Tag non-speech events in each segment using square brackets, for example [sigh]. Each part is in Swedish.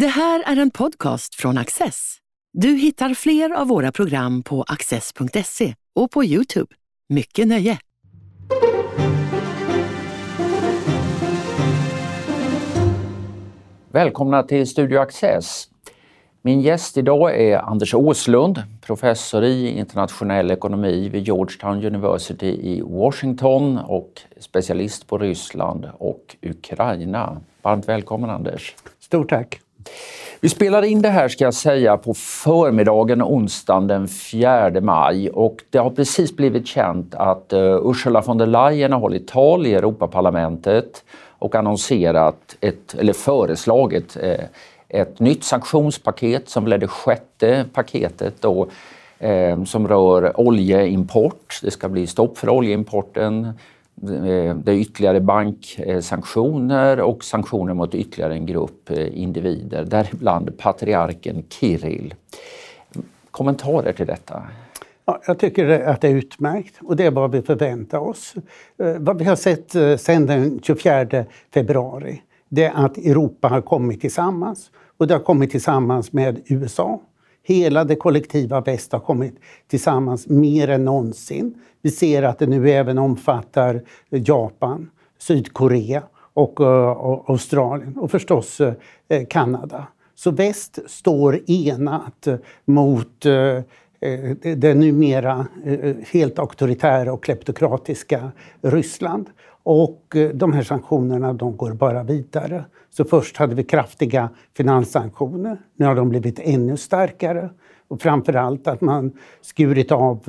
Det här är en podcast från Access. Du hittar fler av våra program på access.se och på Youtube. Mycket nöje! Välkomna till Studio Access. Min gäst idag är Anders Åslund, professor i internationell ekonomi vid Georgetown University i Washington och specialist på Ryssland och Ukraina. Varmt välkommen Anders! Stort tack! Vi spelar in det här ska jag säga på förmiddagen onsdagen den 4 maj och det har precis blivit känt att eh, Ursula von der Leyen har hållit tal i Europaparlamentet och annonserat ett, eller föreslagit eh, ett nytt sanktionspaket som blev det sjätte paketet då, eh, som rör oljeimport. Det ska bli stopp för oljeimporten. Eh, det är ytterligare banksanktioner och sanktioner mot ytterligare en grupp eh, individer, däribland patriarken Kirill. Kommentarer till detta? Ja, jag tycker att det är utmärkt och det är vad vi förväntar oss. Eh, vad vi har sett sedan den 24 februari det är att Europa har kommit tillsammans och det har kommit tillsammans med USA. Hela det kollektiva väst har kommit tillsammans mer än någonsin. Vi ser att det nu även omfattar Japan, Sydkorea och, eh, och Australien och förstås eh, Kanada. Så väst står enat eh, mot eh, eh det numera helt auktoritära och kleptokratiska Ryssland. Och eh, de här sanktionerna de går bara vidare. Så först hade vi kraftiga finanssanktioner. Nu har de blivit ännu starkare. Och framförallt att man skurit av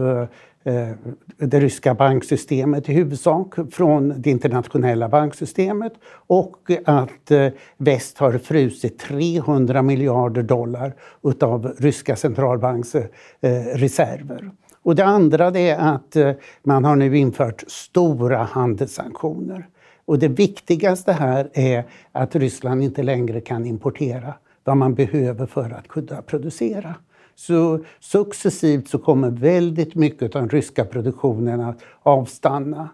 eh, eh, det ryska banksystemet i huvudsak från det internationella banksystemet och att väst har frusit 300 miljarder dollar utav ryska centralbanksreserver. reserver. Och det andra det är att eh, man har nu infört stora handelssanktioner. Och det viktigaste här är att Ryssland inte längre kan importera vad man behöver för att kunna producera. Så successivt så kommer väldigt mycket av den ryska produktionen att avstanna.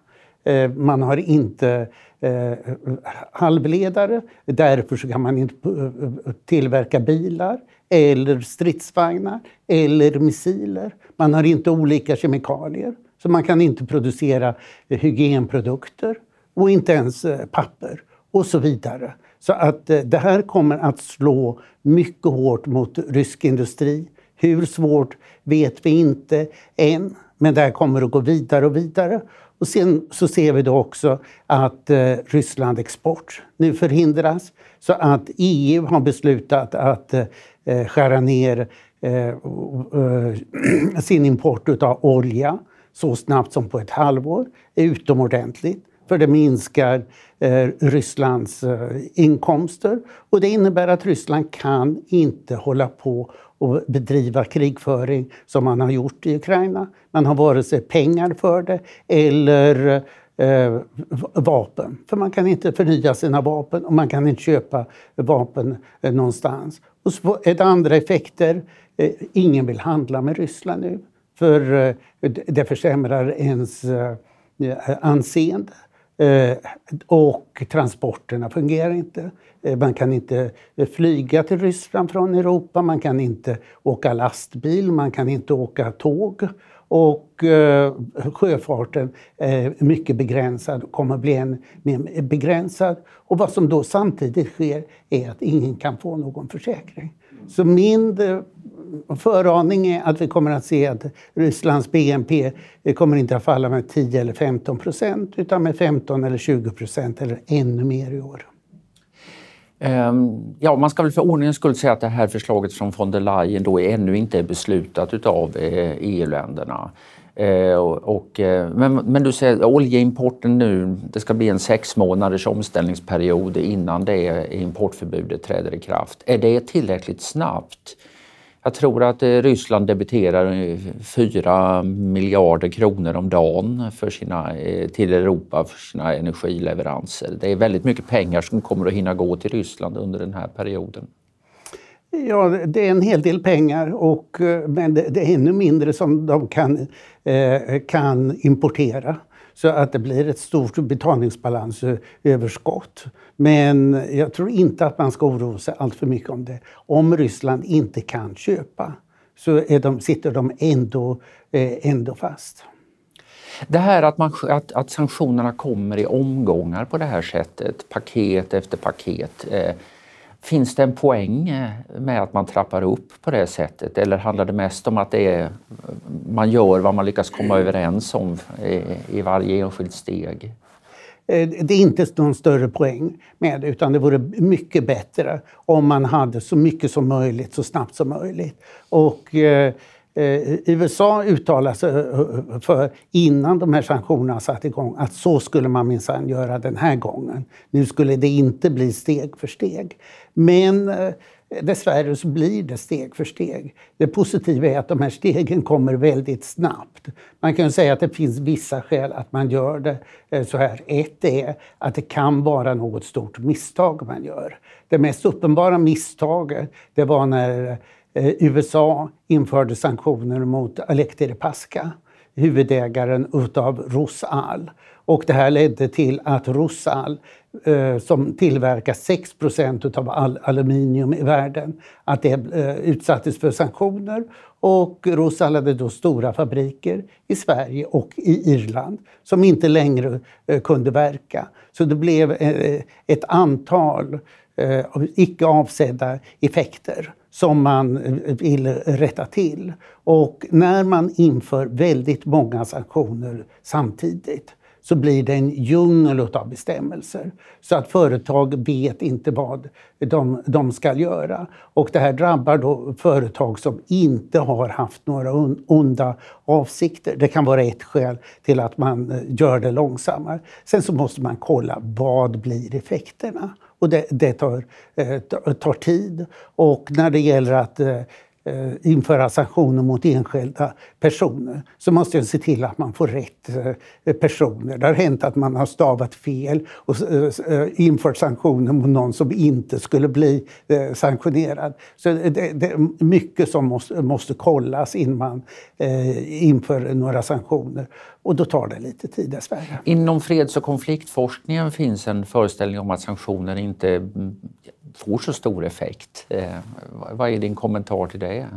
Eh, man har inte eh, halvledare, därför så kan man inte eh, tillverka bilar eller stridsvagnar eller missiler. Man har inte olika kemikalier, så man kan inte producera hygienprodukter och inte ens eh, papper och så vidare. Så att det här kommer att slå mycket hårt mot rysk industri. Hur svårt vet vi inte än, men det här kommer att gå vidare och vidare. Och sen så ser vi då också att eh, Ryssland export nu förhindras. Så att EU har beslutat att eh, eh skära ner eh, eh [clears throat] sin import av olja så snabbt som på ett halvår. är utomordentligt för det minskar eh, Rysslands eh, inkomster. Och det innebär att Ryssland kan inte hålla på och bedriva krigföring som man har gjort i Ukraina. Man har vare sig pengar för det eller eh, vapen. För man kan inte förnya sina vapen och man kan inte köpa vapen eh, någonstans. Och så är det andra effekter. Eh, ingen vill handla med Ryssland nu för eh, det försämrar ens eh, anseende. Eh, och transporterna fungerar inte. Eh, man kan inte eh, flyga till Ryssland från Europa, man kan inte åka lastbil, man kan inte åka tåg. Och sjöfarten är mycket begränsad och kommer att bli än mer begränsad. Och vad som då samtidigt sker är att ingen kan få någon försäkring. Så min föraning är att vi kommer att se att Rysslands BNP kommer inte att falla med 10 eller 15 procent utan med 15 eller 20 procent eller ännu mer i år. Ehm, ja, man ska väl för ordningens skull säga att det här förslaget från von der Leyen då ännu inte är beslutat utav eh, e EU-länderna. Eh, och, eh, men, men, du säger oljeimporten nu, det ska bli en sex månaders omställningsperiod innan det importförbudet träder i kraft. Är det tillräckligt snabbt? Jag tror att eh, Ryssland debiterar eh, 4 miljarder kronor om dagen för sina, eh, till Europa för sina energileveranser. Det är väldigt mycket pengar som kommer att hinna gå till Ryssland under den här perioden. Ja, det är en hel del pengar, och, men det är ännu mindre som de kan, kan importera så att det blir ett stort betalningsbalansöverskott. Men jag tror inte att man ska oroa sig allt för mycket om det. Om Ryssland inte kan köpa så de, sitter de ändå, eh, ändå fast. Det här att, man, att, att, sanktionerna kommer i omgångar på det här sättet, paket efter paket. Eh, finns det en poäng eh, med att man trappar upp på det sättet eller handlar det mest om att det är, man gör vad man lyckas komma överens om i, i varje enskilt steg? Eh, det är inte någon större poäng med det, utan det vore mycket bättre om man hade så mycket som möjligt så snabbt som möjligt. Och eh Eh, USA uttalade sig eh, eh, för, innan de här sanktionerna satte igång att så skulle man minsann göra den här gången. Nu skulle det inte bli steg för steg. Men Dessvärre så blir det steg för steg. Det positiva är att de här stegen kommer väldigt snabbt. Man kan säga att det finns vissa skäl att man gör det så här. Ett är att det kan vara något stort misstag man gör. Det mest uppenbara misstaget det var när Eh, USA införde sanktioner mot Alek Pasca, huvudägaren utav Rosal. Och det här ledde till att Rosal eh, som tillverkar 6 av all aluminium i världen, att det eh, utsattes för sanktioner. Och Rosal hade då stora fabriker i Sverige och i Irland som inte längre kunde verka. Så det blev ett antal icke avsedda effekter som man vill rätta till. Och när man inför väldigt många sanktioner samtidigt så blir det en djungel av bestämmelser. Så att företag vet inte vad de, de ska göra. Och det här drabbar då företag som inte har haft några onda avsikter. Det kan vara ett skäl till att man eh, gör det långsammare. Sen så måste man kolla vad blir effekterna? Och det, det tar, eh, tar tid. Och när det gäller att eh, eh, införa sanktioner mot enskilda personer så måste jag se till att man får rätt eh, personer. Det har hänt att man har stavat fel och eh, eh infört sanktioner mot någon som inte skulle bli eh, sanktionerad. Så det, det är mycket som måste, måste kollas innan man inför några sanktioner. Och då tar det lite tid dessvärre. Inom freds och konfliktforskningen finns en föreställning om att sanktioner inte får så stor effekt. Eh, vad är din kommentar till det?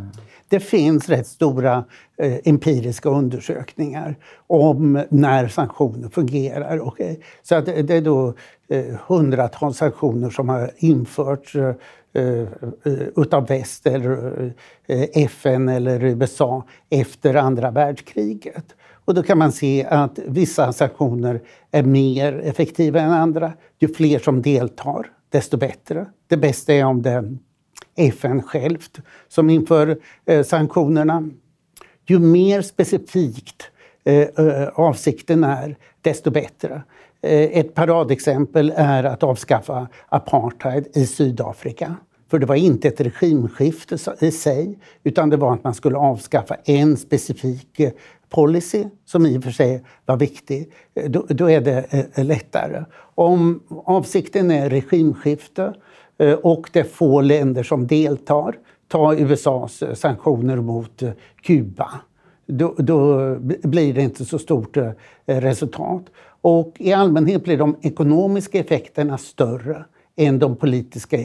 Det finns rätt stora eh, empiriska undersökningar om när sanktioner fungerar. Okay? Så att det är då eh, hundratals sanktioner som har införts eh, eh utav väst eller eh, FN eller USA efter andra världskriget. Och då kan man se att vissa sanktioner är mer effektiva än andra. Ju fler som deltar, desto bättre. Det bästa är om det är FN självt som inför eh, sanktionerna. Ju mer specifikt eh, eh, avsikten är, desto bättre. Eh, ett paradexempel är att avskaffa apartheid i Sydafrika. För det var inte ett regimskifte i sig, utan det var att man skulle avskaffa en specifik eh, policy, som i och för sig var viktig. Eh, då, då är det eh, lättare. Om avsikten är regimskifte Eh, och det är få länder som deltar. Ta USAs eh, sanktioner mot eh, Kuba. Då, då, blir det inte så stort resultat. Och i allmänhet blir de ekonomiska effekterna större än de politiska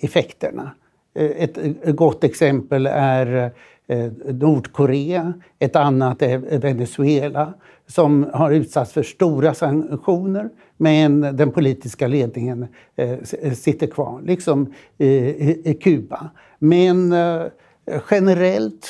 effekterna. Ett gott exempel är Eh, Nordkorea, ett annat är Venezuela som har utsatts för stora sanktioner men den politiska ledningen eh, eh, sitter kvar, liksom i Kuba. Men generellt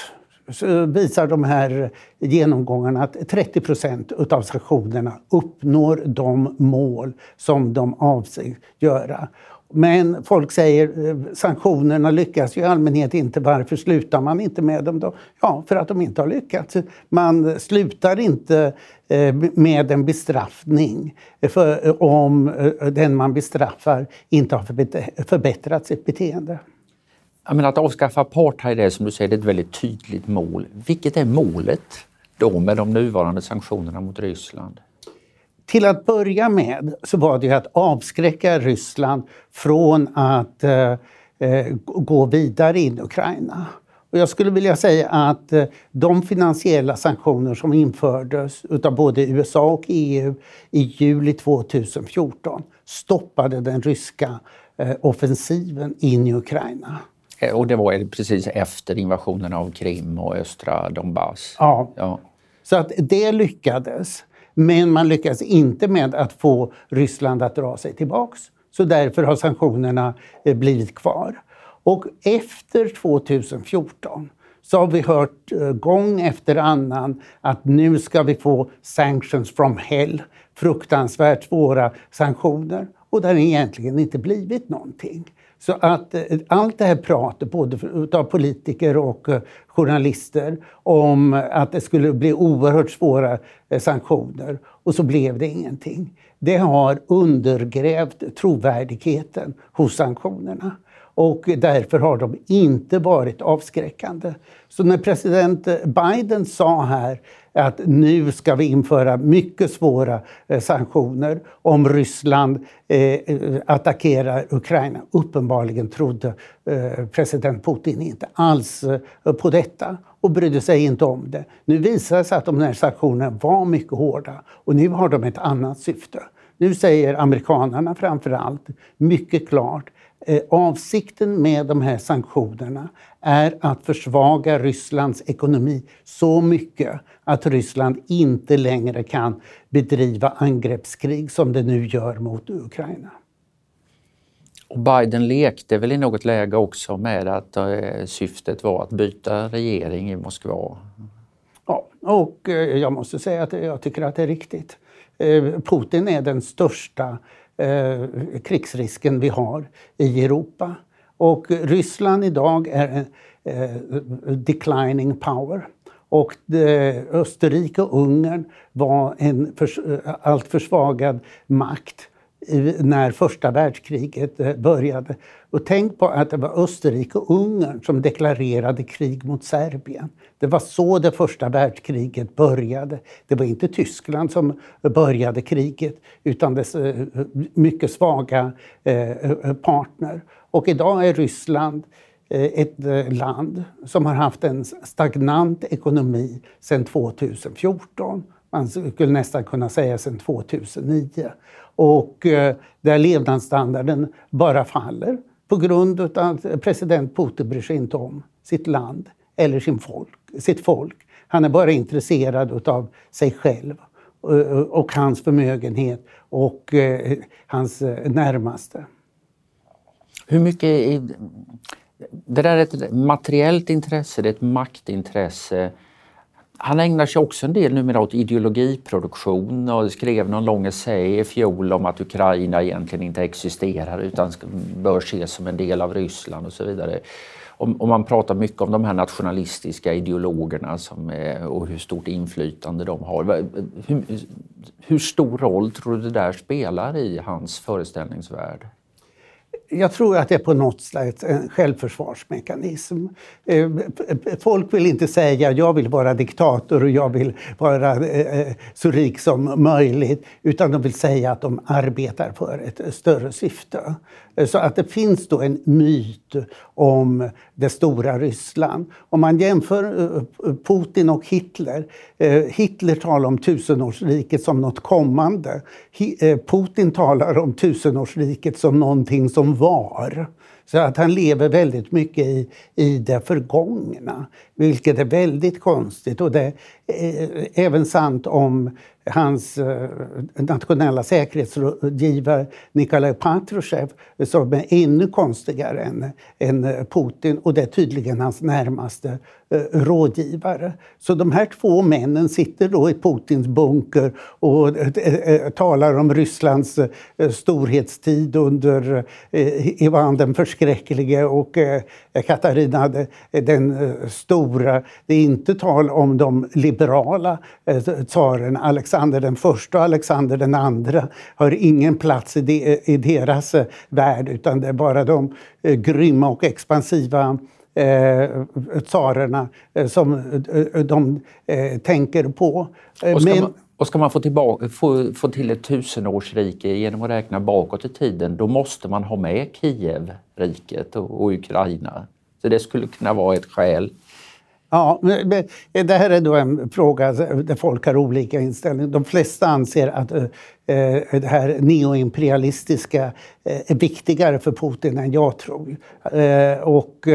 så visar de här genomgångarna att 30 procent av sanktionerna uppnår de mål som de avser göra. Men folk säger eh, sanktionerna lyckas ju i allmänhet inte. Varför slutar man inte med dem då? Ja, för att de inte har lyckats. Man slutar inte eh, med en bestraffning för, eh, om den man bestraffar inte har förbättrat sitt beteende. Jag menar, att avskaffa apartheid är som du säger ett väldigt tydligt mål. Vilket är målet då med de nuvarande sanktionerna mot Ryssland? Till att börja med så var det att avskräcka Ryssland från att eh, eh gå vidare in i Ukraina. Och jag skulle vilja säga att eh, de finansiella sanktioner som infördes av både USA och EU i juli 2014 stoppade den ryska eh, offensiven in i Ukraina. Och det var precis efter invasionen av Krim och östra Donbass? Ja. ja. Så att det lyckades. Men man lyckas inte med att få Ryssland att dra sig tillbaks. Så därför har sanktionerna eh, blivit kvar. Och efter 2014 så har vi hört eh, gång efter annan att nu ska vi få sanctions from hell, fruktansvärt svåra sanktioner. Och det har egentligen inte blivit någonting. Så att eh, allt det här pratet, både av politiker och eh, journalister, om att det skulle bli oerhört svåra eh, sanktioner och så blev det ingenting. Det har undergrävt trovärdigheten hos sanktionerna och därför har de inte varit avskräckande. Så när president Biden sa här att nu ska vi införa mycket svåra eh, sanktioner om Ryssland eh, attackerar Ukraina. Uppenbarligen trodde eh, president Putin inte alls på detta och brydde sig inte om det. Nu visar det sig att de här sanktionerna var mycket hårda och nu har de ett annat syfte. Nu säger amerikanerna framför allt mycket klart avsikten med de här sanktionerna är att försvaga Rysslands ekonomi så mycket att Ryssland inte längre kan bedriva angreppskrig som det nu gör mot Ukraina. Och Biden lekte väl i något läge också med att eh, syftet var att byta regering i Moskva? Ja, och eh, jag måste säga att jag tycker att det är riktigt. Putin är den största eh, Eh, krigsrisken vi har i Europa. Och Ryssland idag är en eh, declining power. Och eh, Österrike och Ungern var en för, eh, allt försvagad makt när första världskriget eh, började. Och tänk på att det var Österrike och Ungern som deklarerade krig mot Serbien. Det var så det första världskriget började. Det var inte Tyskland som började kriget utan dess eh, mycket svaga eh, partner. Och idag är Ryssland ett land som har haft en stagnant ekonomi sedan 2014. Man skulle nästan kunna säga sedan 2009 och eh, där levnadsstandarden bara faller på grund av att president Putin bryr sig inte om sitt land eller sin folk, sitt folk. Han är bara intresserad av sig själv eh, eh, och, hans förmögenhet och hans närmaste. Hur mycket är, det där är ett materiellt intresse, det är ett maktintresse han ägnar sig också en del numera åt ideologiproduktion och skrev någon lång essä i fjol om att Ukraina egentligen inte existerar utan bör ses som en del av Ryssland och så vidare. Och man pratar mycket om de här nationalistiska ideologerna som är, och hur stort inflytande de har. Hur, hur stor roll tror du det där spelar i hans föreställningsvärld? Jag tror att det är på något sätt en självförsvarsmekanism. Eh, folk vill inte säga jag vill vara diktator och jag vill vara eh, eh, så rik som möjligt utan de vill säga att de arbetar för ett större syfte. Eh, så att det finns då en myt om det stora Ryssland. Om man jämför eh, eh, Putin och Hitler. Hitler talar om tusenårsriket som något kommande. Putin talar om tusenårsriket som någonting som var. Så att han lever väldigt mycket i, i det förgångna, vilket är väldigt konstigt. Och det är eh, även sant om hans eh, nationella säkerhetsrådgivare Nikolaj Patrushev som är ännu konstigare än, än Putin och det är tydligen hans närmaste Eh, rådgivare. Så de här två männen sitter då i Putins bunker och eh, eh, talar om Rysslands storhetstid under Ivan den förskräcklige och Katarina den stora. Det är inte tal om de liberala tsarerna Alexander den första och Alexander den andra har ingen plats i, deras värld utan det är bara de grymma och expansiva eh, tsarerna eh, som eh, de eh, tänker på. Och ska, Men, man, och ska man få, tillbaka, få, få till ett tusenårsrike genom att räkna bakåt i tiden då måste man ha med Kievriket och, och Ukraina. Så det skulle kunna vara ett skäl. Ja, det här är då en fråga där folk har olika inställning. De flesta anser att det här neoimperialistiska är viktigare för Putin än jag tror. Och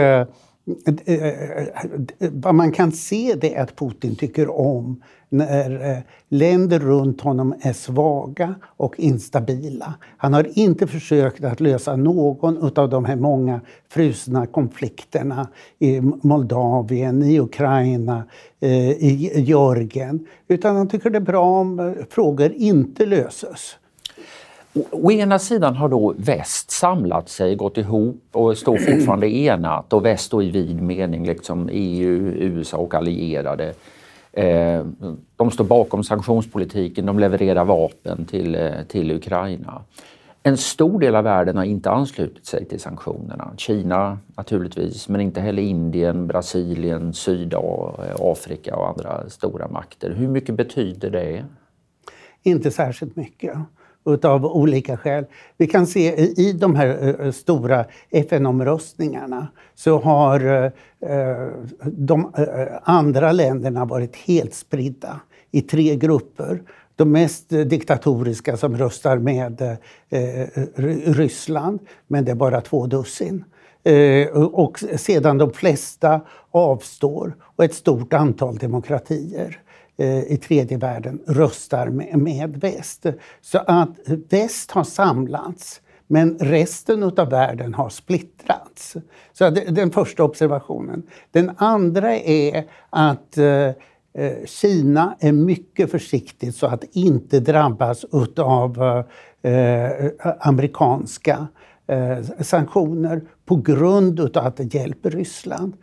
vad man kan se det är att Putin tycker om när länder runt honom är svaga och instabila. Han har inte försökt att lösa någon av de här många frusna konflikterna i Moldavien, i Ukraina, i Georgien. Utan han tycker det är bra om frågor inte löses. Å ena sidan har då väst samlat sig, gått ihop och står fortfarande [clears throat] enat och väst då i vid mening, liksom EU, USA och allierade. Eh, de står bakom sanktionspolitiken, de levererar vapen till, eh, till Ukraina. En stor del av världen har inte anslutit sig till sanktionerna. Kina naturligtvis, men inte heller Indien, Brasilien, Sydafrika och andra stora makter. Hur mycket betyder det? Inte särskilt mycket utav olika skäl. Vi kan se i de här eh, eh, stora FN-omröstningarna så har eh, de andra länderna varit helt spridda i tre grupper. De mest diktatoriska som röstar med Ryssland, men det är bara två dussin. Och sedan de flesta avstår och ett stort antal demokratier. Eh, I tredje världen röstar med, väst. Så att väst har samlats men resten av världen har splittrats. Så det, den första observationen. Den andra är att eh, eh, Kina är mycket försiktigt så att inte drabbas av amerikanska sanktioner på grund av att det hjälper Ryssland.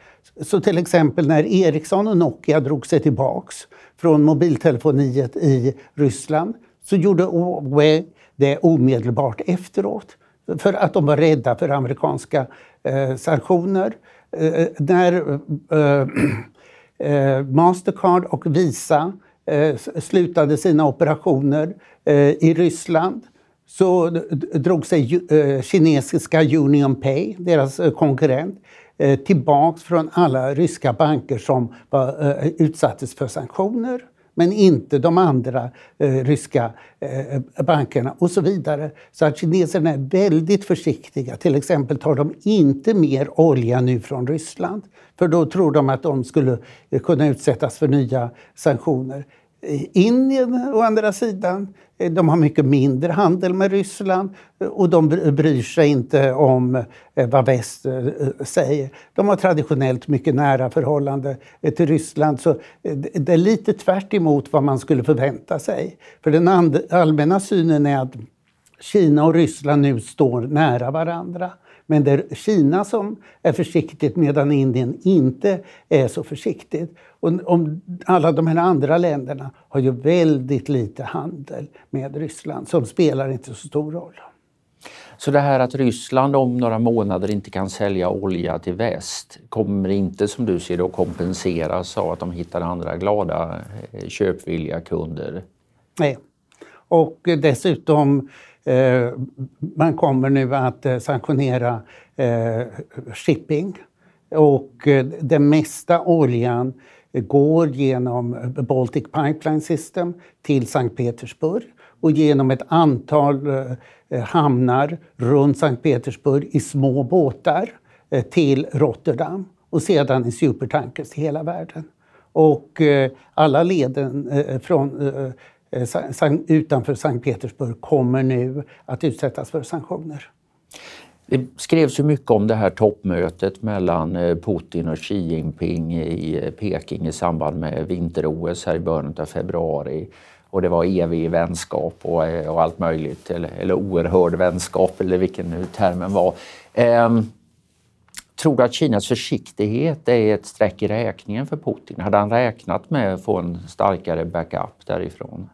Så till exempel när Ericsson och Nokia drog sig tillbaks från mobiltelefoniet i Ryssland så gjorde Huawei det omedelbart efteråt för att de var rädda för amerikanska eh, sanktioner. Eh, när eh, eh Mastercard och Visa eh, slutade sina operationer eh, i Ryssland så drog sig eh, kinesiska Union Pay, deras eh, konkurrent, Eh, tillbaks från alla ryska banker som var, eh, utsattes för sanktioner men inte de andra eh, ryska eh, bankerna och så vidare. Så att kineserna är väldigt försiktiga. Till exempel tar de inte mer olja nu från Ryssland för då tror de att de skulle eh, kunna utsättas för nya sanktioner. Eh, Indien å andra sidan, eh, de har mycket mindre handel med Ryssland eh, och de bryr sig inte om vad väst säger. De har traditionellt mycket nära förhållande till Ryssland så det är lite tvärt vad man skulle förvänta sig. För den allmänna synen är att Kina och Ryssland nu står nära varandra. Men det är Kina som är försiktigt medan Indien inte är så försiktigt. Och om alla de här andra länderna har ju väldigt lite handel med Ryssland som spelar inte så stor roll. Så det här att Ryssland om några månader inte kan sälja olja till väst kommer inte som du ser det att kompenseras av att de hittar andra glada eh, köpvilliga kunder? Nej. Och dessutom Eh, man kommer nu att eh, sanktionera eh, shipping och den mesta oljan går genom Baltic Pipeline System till Sankt Petersburg och genom ett antal eh, hamnar runt Sankt Petersburg i små båtar eh, till Rotterdam och sedan i supertankers till hela världen. Och eh, alla leden från utanför Sankt Petersburg kommer nu att utsättas för sanktioner. Det skrevs ju mycket om det här toppmötet mellan eh, Putin och Xi Jinping i eh, Peking i samband med vinter-OS här i början av februari. Och det var evig vänskap och, eh, och allt möjligt, eller, eller oerhörd vänskap eller vilken nu termen var. Ehm, tror du att Kinas försiktighet är ett streck i räkningen för Putin? Hade han räknat med att få en starkare backup därifrån?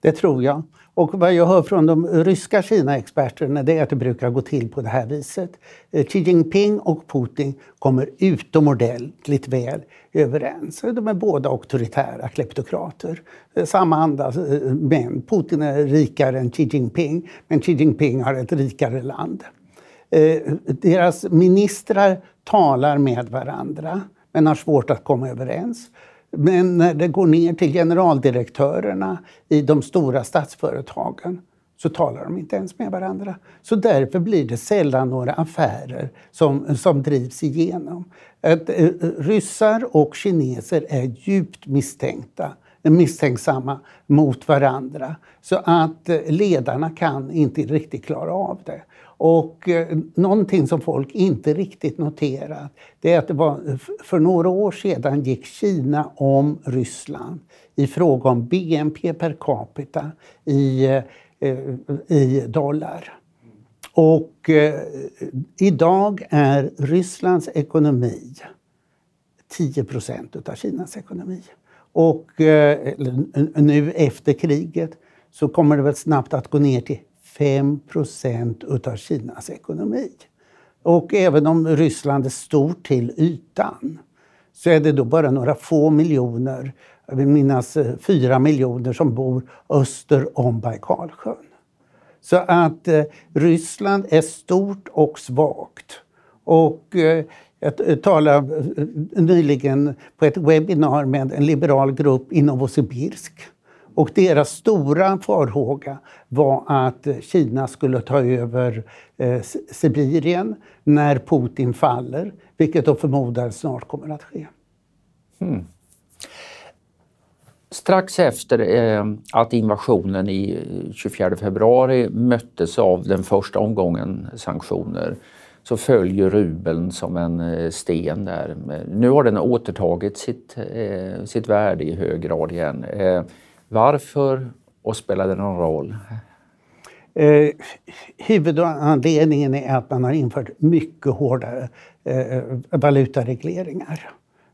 Det tror jag. Och vad jag hör från de ryska Kina-experterna är att det brukar gå till på det här viset. Eh, Xi Jinping och Putin kommer utomordentligt väl överens. De är båda auktoritära kleptokrater. Eh, samma anda, eh, men Putin är rikare än Xi Jinping. Men Xi Jinping har ett rikare land. deras ministrar talar med varandra men har svårt att komma överens. Men när det går ner till generaldirektörerna i de stora statsföretagen så talar de inte ens med varandra. Så därför blir det sällan några affärer som, som drivs igenom. Att, eh, ryssar och kineser är djupt misstänkta misstänksamma mot varandra. Så att eh, ledarna kan inte riktigt klara av det. Och eh, någonting som folk inte riktigt noterat det är att det var för några år sedan gick Kina om Ryssland i fråga om BNP per capita i, eh, i dollar. Och eh, idag är Rysslands ekonomi 10 procent av Kinas ekonomi. Och eh, nu efter kriget så kommer det väl snabbt att gå ner till 5% av Kinas ekonomi. Och även om Ryssland är stort till ytan så är det då bara några få miljoner, jag vill minnas eh, fyra miljoner som bor öster om Baikalsjön. Så att eh, Ryssland är stort och svagt. Och eh, jag talade eh, nyligen på ett webbinar med en liberal grupp i Novosibirsk och deras stora farhåga var att Kina skulle ta över eh, Sibirien när Putin faller, vilket de förmodar snart kommer att ske. Mm. Strax efter eh, att invasionen i eh, 24 februari möttes av den första omgången sanktioner så följer rubeln som en eh, sten där. Nu har den återtagit sitt, eh, sitt värde i hög grad igen. Eh, varför och spelar det någon roll? Eh, huvudanledningen är att man har infört mycket hårdare eh, valutaregleringar.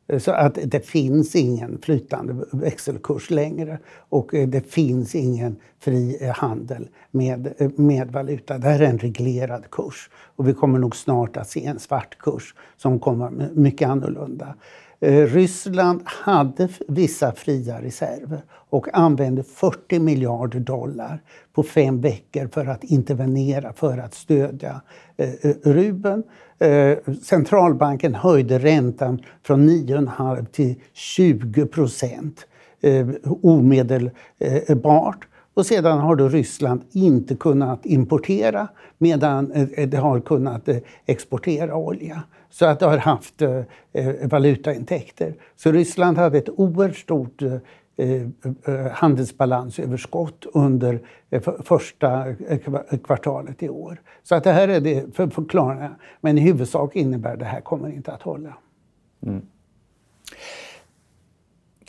Eh, så att det finns ingen flytande växelkurs längre och eh, det finns ingen fri eh, handel med, med valuta. Det här är en reglerad kurs och vi kommer nog snart att se en svart kurs som kommer mycket annorlunda. Eh, Ryssland hade vissa fria reserver och använde 40 miljarder dollar på fem veckor för att intervenera, för att stödja eh, eh, rubeln. Centralbanken höjde räntan från 9,5 till 20 procent omedelbart. Och sedan har då Ryssland inte kunnat importera medan eh, eh, det har kunnat eh, exportera olja. Så att det har haft valutaintäkter. Så Ryssland hade ett oerhört stort handelsbalansöverskott under första kvartalet i år. Så att det här är det för förklaringar. Men i huvudsak innebär det här kommer inte att hålla. Mm.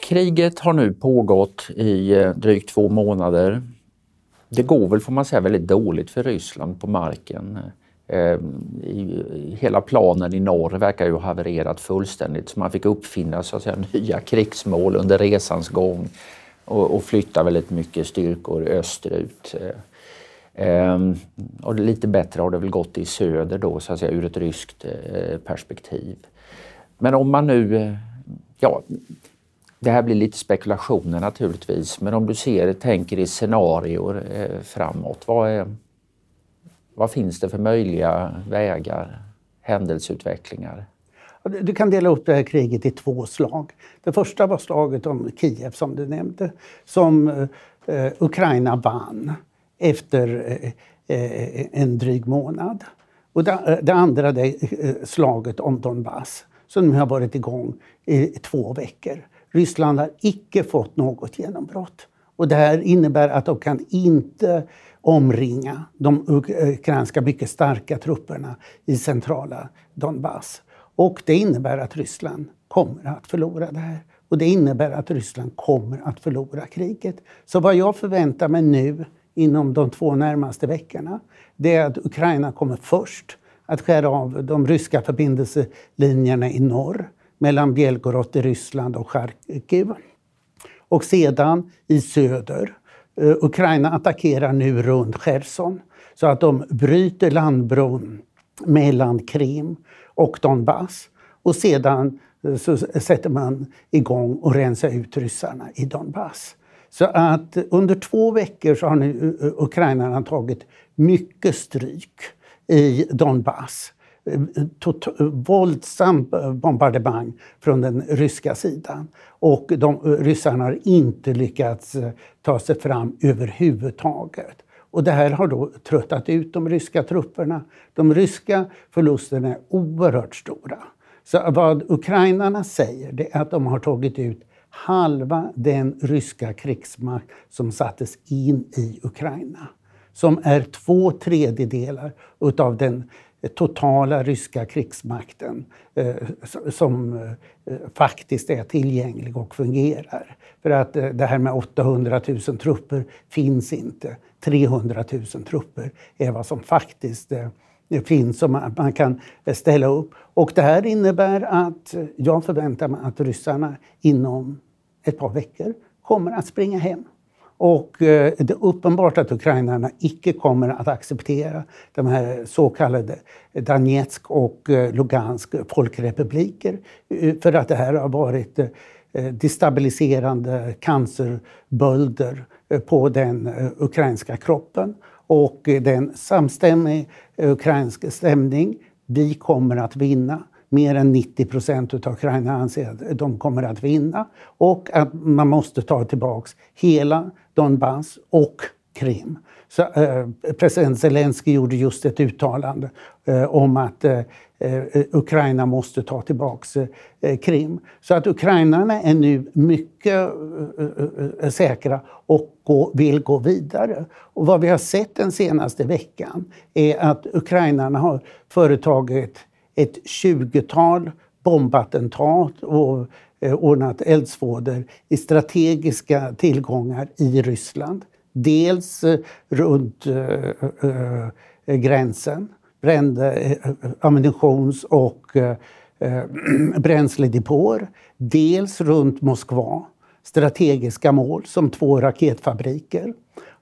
Kriget har nu pågått i eh, drygt två månader. Det går väl, får man säga, väldigt dåligt för Ryssland på marken. Eh, hela planen i norr verkar ju ha havererat fullständigt så man fick uppfinna så att säga, [laughs] nya krigsmål under resans gång och, och flytta väldigt mycket styrkor österut. Eh, eh, och lite bättre har det väl gått i söder då så att säga ur ett ryskt eh, perspektiv. Men om man nu, eh, ja, det här blir lite spekulationer naturligtvis, men om du ser, tänker i scenarier eh, framåt, vad är vad finns det för möjliga vägar, händelseutvecklingar? Du kan dela upp det här kriget i två slag. Det första var slaget om Kiev som du nämnde, som eh, Ukraina vann efter eh, eh en dryg månad. Och det, eh, det andra är slaget om Donbass som nu har varit igång i två veckor. Ryssland har icke fått något genombrott. Och det här innebär att de kan inte omringa de ukrainska mycket starka trupperna i centrala Donbass. Och det innebär att Ryssland kommer att förlora det här. Och det innebär att Ryssland kommer att förlora kriget. Så vad jag förväntar mig nu inom de två närmaste veckorna, det är att Ukraina kommer först att skära av de ryska förbindelselinjerna i norr mellan Belgorod i Ryssland och Charkiv. Och sedan i söder eh, Ukraina attackerar nu runt Cherson så att de bryter landbron mellan Krim och Donbass. Och sedan eh, så sätter man igång och rensar ut ryssarna i Donbass. Så att under två veckor så har nu eh, ukrainarna tagit mycket stryk i Donbass. Tot eh, eh, bombardemang från den ryska sidan. Och de, eh, ryssarna har inte lyckats ta sig fram överhuvudtaget. Och det här har då tröttat ut de ryska trupperna. De ryska förlusterna är oerhört stora. Så vad ukrainarna säger det är att de har tagit ut halva den ryska krigsmakt som sattes in i Ukraina. Som är två tredjedelar utav den Eh, totala ryska krigsmakten eh, som eh, faktiskt är tillgänglig och fungerar. För att eh, det här med 800 000 trupper finns inte. 300 000 trupper är vad som faktiskt eh, finns som man kan eh, ställa upp. Och det här innebär att jag förväntar mig att ryssarna inom ett par veckor kommer att springa hem. Och eh, det är uppenbart att ukrainarna icke kommer att acceptera de här så kallade Donetsk och eh, Lugansk folkrepubliker. Eh, för att det här har varit eh, destabiliserande cancerbölder på den ukrainska kroppen. Och det är en samstämmig ukrainsk stämning. Vi kommer att vinna mer än 90 procent av Ukraina anser att de kommer att vinna och att man måste ta tillbaka hela Donbass och Krim. Så, eh, president Zelensky gjorde just ett uttalande eh, om att eh, eh Ukraina måste ta tillbaka eh, Krim. Så att ukrainarna är nu mycket eh, eh, säkra och gå, vill gå vidare. Och vad vi har sett den senaste veckan är att ukrainarna har företagit ett 20-tal bombattentat och eh, ordnat eldsvådor i strategiska tillgångar i Ryssland. Dels eh, runt eh, gränsen, brände ammunitions och [clears throat] bränsledepåer. Dels runt Moskva, strategiska mål som två raketfabriker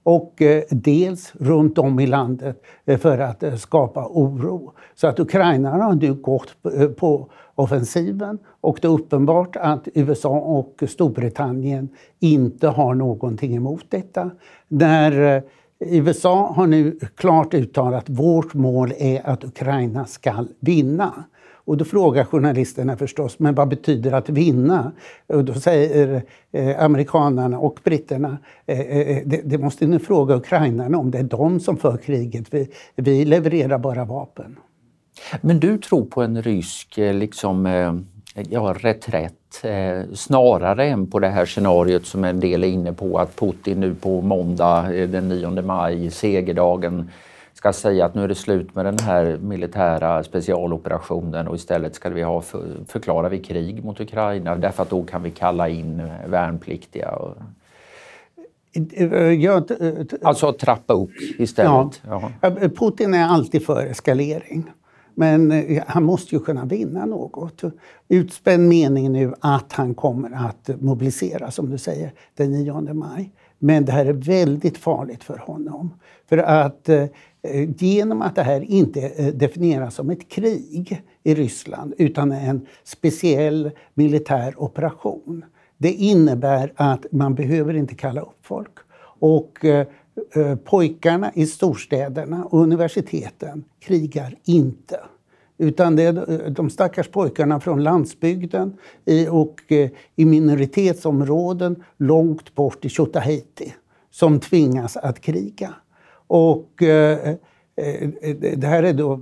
och eh, dels runt om i landet eh, för att eh, skapa oro. Så att ukrainarna har nu gått på offensiven och det är uppenbart att USA och Storbritannien inte har någonting emot detta. Där USA har nu klart uttalat att vårt mål är att Ukraina ska vinna. Och då frågar journalisterna förstås, men vad betyder att vinna? Och då säger eh, amerikanerna och britterna, eh, eh, eh, det, det, måste ni fråga ukrainarna om, det är de som för kriget. Vi, vi levererar bara vapen. Men du tror på en rysk eh, liksom, ja, reträtt snarare än på det här scenariot som en del är inne på att Putin nu på måndag den 9 maj, segerdagen, ska säga att nu är det slut med den här militära specialoperationen och istället ska vi ha för, förklarar vi krig mot Ukraina därför att då kan vi kalla in värnpliktiga. Och... Jag, alltså trappa upp istället. Ja. Putin är alltid för eskalering. Men eh, han måste ju kunna vinna något. Utspänd mening nu att han kommer att mobilisera, som du säger, den 9 maj. Men det här är väldigt farligt för honom. För att eh, Eh, genom att det här inte eh, definieras som ett krig i Ryssland utan en speciell militär operation. Det innebär att man behöver inte kalla upp folk. Och eh, pojkarna i storstäderna och universiteten krigar inte. Utan det är de stackars pojkarna från landsbygden och i minoritetsområden långt bort i Tjotahejti som tvingas att kriga. Och eh, eh, eh, det här är då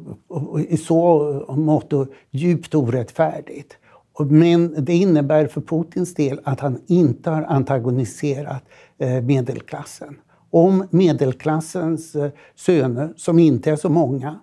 i så mått djupt orättfärdigt. Men det innebär för Putins del att han inte har antagoniserat eh, medelklassen. Om medelklassens söner, som inte är så många,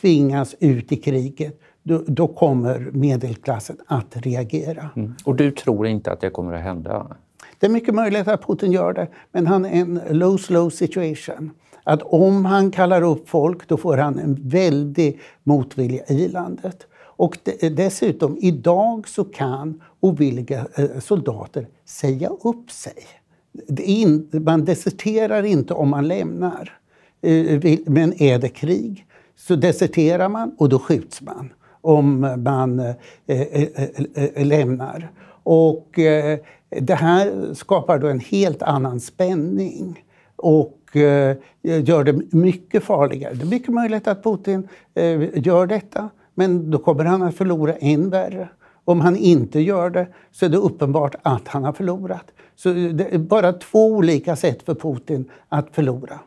tvingas ut i kriget då, då kommer medelklassen att reagera. Mm. Och du tror inte att det kommer att hända? Det är mycket möjligt att Putin gör det, men han är en low slow situation. Att om han kallar upp folk då får han en väldig motvilja i landet. Och dessutom, idag så kan ovilliga eh, soldater säga upp sig. man deserterar inte om man lämnar. Eh, men är det krig så deserterar man och då skjuts man om man eh, lämnar. Och det här skapar då en helt annan spänning. Och eh, gör det mycket farligare. Det är mycket möjligt att Putin eh, gör detta, men då kommer han att förlora än värre. Om han inte gör det så är det uppenbart att han har förlorat. Så det är bara två olika sätt för Putin att förlora.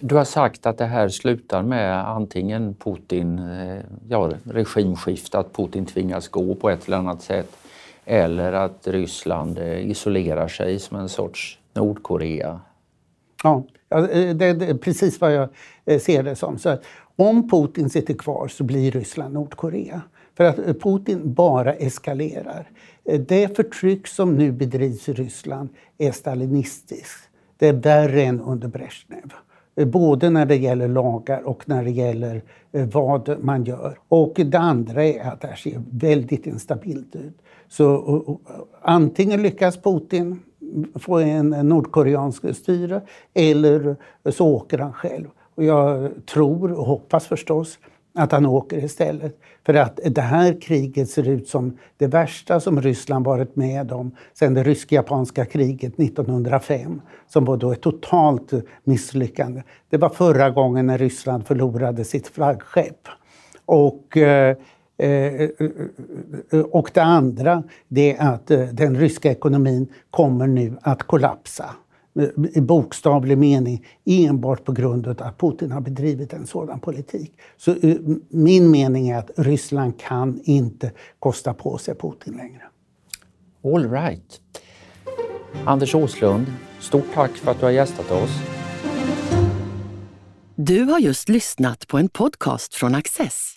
Du har sagt att det här slutar med antingen Putin, eh, ja, regimskifte, att Putin tvingas gå på ett eller annat sätt eller att Ryssland eh, isolerar sig som en sorts Nordkorea. Ja, eh, det är precis vad jag eh, ser det som. Så om Putin sitter kvar så blir Ryssland Nordkorea. För att Putin bara eskalerar. Det förtryck som nu bedrivs i Ryssland är stalinistiskt. Det är värre än under Brezhnev. Både när det gäller lagar och när det gäller vad man gör. Och det andra är att det här ser väldigt instabilt ut. Så antingen lyckas Putin få en nordkoreansk styre eller så åker han själv. Och jag tror och hoppas förstås att han åker istället. För att det här kriget ser ut som det värsta som Ryssland varit med om sedan det rysk-japanska kriget 1905, som var då ett totalt misslyckande. Det var förra gången när Ryssland förlorade sitt flaggskepp. Och, eh, eh och det andra det är att eh, den ryska ekonomin kommer nu att kollapsa i bokstavlig mening enbart på grund av att Putin har bedrivit en sådan politik. Så eh, min mening är att Ryssland kan inte kosta på sig Putin längre. All right. Anders Åslund, stort tack för att du har gästat oss. Du har just lyssnat på en podcast från Access.